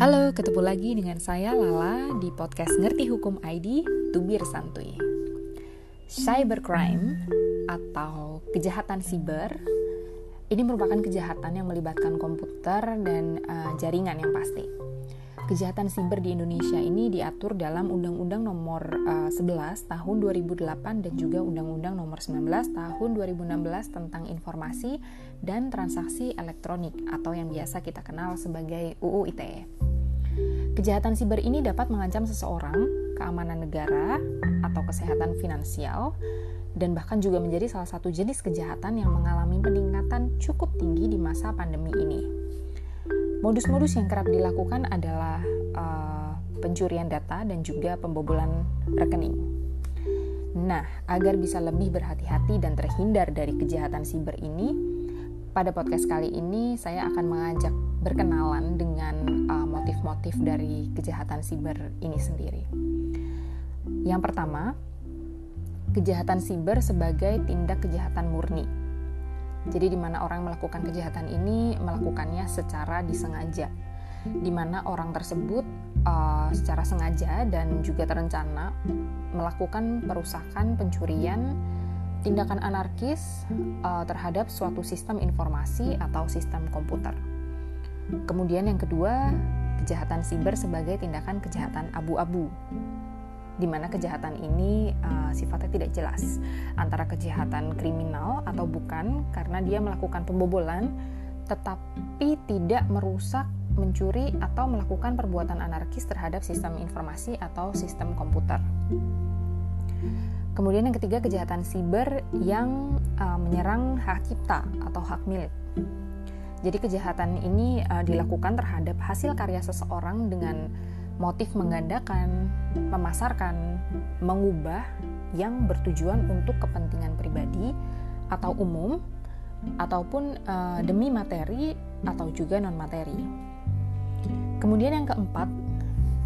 Halo, ketemu lagi dengan saya Lala di podcast Ngerti Hukum ID Tubir Santuy. Cybercrime atau kejahatan siber ini merupakan kejahatan yang melibatkan komputer dan uh, jaringan yang pasti. Kejahatan siber di Indonesia ini diatur dalam Undang-Undang Nomor uh, eh, 11 Tahun 2008 dan juga Undang-Undang Nomor 19 Tahun 2016 tentang Informasi dan Transaksi Elektronik atau yang biasa kita kenal sebagai UU ITE. Kejahatan siber ini dapat mengancam seseorang, keamanan negara, atau kesehatan finansial, dan bahkan juga menjadi salah satu jenis kejahatan yang mengalami peningkatan cukup tinggi di masa pandemi ini. Modus-modus yang kerap dilakukan adalah uh, pencurian data dan juga pembobolan rekening. Nah, agar bisa lebih berhati-hati dan terhindar dari kejahatan siber ini, pada podcast kali ini saya akan mengajak berkenalan dengan uh, motif-motif dari kejahatan siber ini sendiri. Yang pertama, kejahatan siber sebagai tindak kejahatan murni jadi di mana orang melakukan kejahatan ini melakukannya secara disengaja, di mana orang tersebut uh, secara sengaja dan juga terencana melakukan perusakan, pencurian, tindakan anarkis uh, terhadap suatu sistem informasi atau sistem komputer. Kemudian yang kedua, kejahatan siber sebagai tindakan kejahatan abu-abu di mana kejahatan ini uh, sifatnya tidak jelas antara kejahatan kriminal atau bukan karena dia melakukan pembobolan tetapi tidak merusak, mencuri atau melakukan perbuatan anarkis terhadap sistem informasi atau sistem komputer. Kemudian yang ketiga kejahatan siber yang uh, menyerang hak cipta atau hak milik. Jadi kejahatan ini uh, dilakukan terhadap hasil karya seseorang dengan motif menggandakan, memasarkan, mengubah yang bertujuan untuk kepentingan pribadi atau umum ataupun uh, demi materi atau juga non materi. Kemudian yang keempat,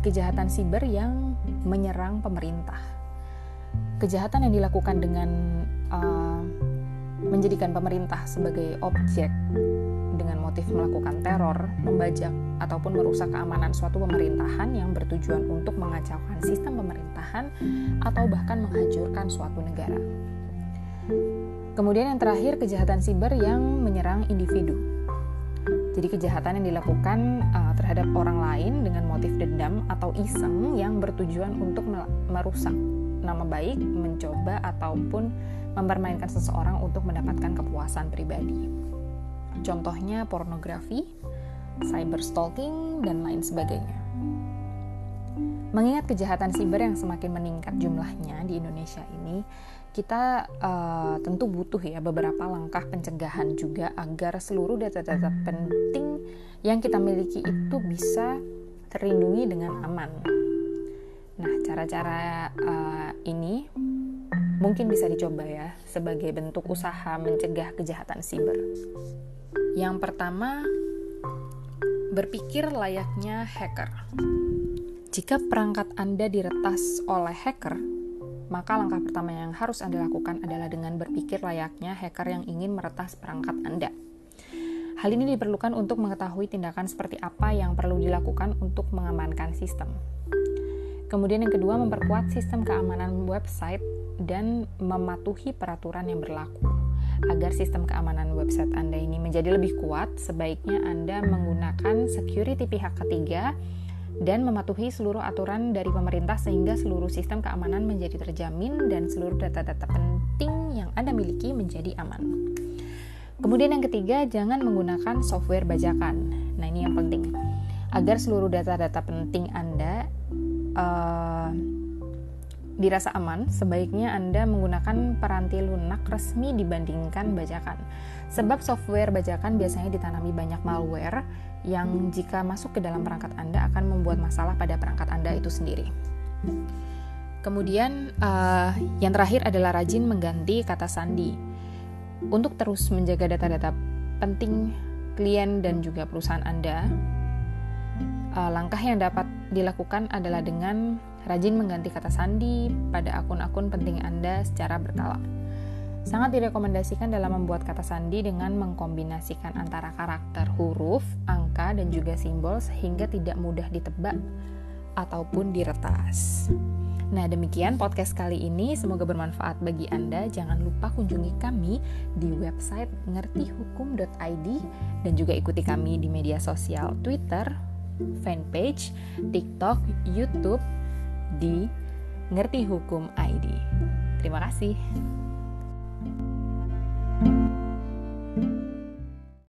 kejahatan siber yang menyerang pemerintah. Kejahatan yang dilakukan dengan uh, menjadikan pemerintah sebagai objek dengan motif melakukan teror, membajak, ataupun merusak keamanan suatu pemerintahan yang bertujuan untuk mengacaukan sistem pemerintahan atau bahkan menghancurkan suatu negara. Kemudian yang terakhir, kejahatan siber yang menyerang individu. Jadi kejahatan yang dilakukan uh, terhadap orang lain dengan motif dendam atau iseng yang bertujuan untuk merusak nama baik, mencoba ataupun mempermainkan seseorang untuk mendapatkan kepuasan pribadi. Contohnya pornografi, cyberstalking, dan lain sebagainya. Mengingat kejahatan siber yang semakin meningkat jumlahnya di Indonesia ini, kita uh, tentu butuh ya beberapa langkah pencegahan juga agar seluruh data-data penting yang kita miliki itu bisa terlindungi dengan aman. Nah, cara-cara uh, ini mungkin bisa dicoba ya sebagai bentuk usaha mencegah kejahatan siber. Yang pertama, berpikir layaknya hacker. Jika perangkat Anda diretas oleh hacker, maka langkah pertama yang harus Anda lakukan adalah dengan berpikir layaknya hacker yang ingin meretas perangkat Anda. Hal ini diperlukan untuk mengetahui tindakan seperti apa yang perlu dilakukan untuk mengamankan sistem. Kemudian yang kedua, memperkuat sistem keamanan website dan mematuhi peraturan yang berlaku. Agar sistem keamanan website Anda ini menjadi lebih kuat, sebaiknya Anda menggunakan security pihak ketiga dan mematuhi seluruh aturan dari pemerintah sehingga seluruh sistem keamanan menjadi terjamin dan seluruh data-data penting yang Anda miliki menjadi aman. Kemudian yang ketiga, jangan menggunakan software bajakan. Nah, ini yang penting. Agar seluruh data-data penting Anda uh, dirasa aman, sebaiknya Anda menggunakan peranti lunak resmi dibandingkan bajakan. Sebab software bajakan biasanya ditanami banyak malware yang jika masuk ke dalam perangkat Anda akan membuat masalah pada perangkat Anda itu sendiri. Kemudian uh, yang terakhir adalah rajin mengganti kata sandi. Untuk terus menjaga data-data penting klien dan juga perusahaan Anda, uh, langkah yang dapat dilakukan adalah dengan rajin mengganti kata sandi pada akun-akun penting Anda secara berkala. Sangat direkomendasikan dalam membuat kata sandi dengan mengkombinasikan antara karakter huruf, angka, dan juga simbol sehingga tidak mudah ditebak ataupun diretas. Nah, demikian podcast kali ini. Semoga bermanfaat bagi Anda. Jangan lupa kunjungi kami di website ngertihukum.id dan juga ikuti kami di media sosial Twitter, fanpage, TikTok, YouTube di Ngerti Hukum ID. Terima kasih.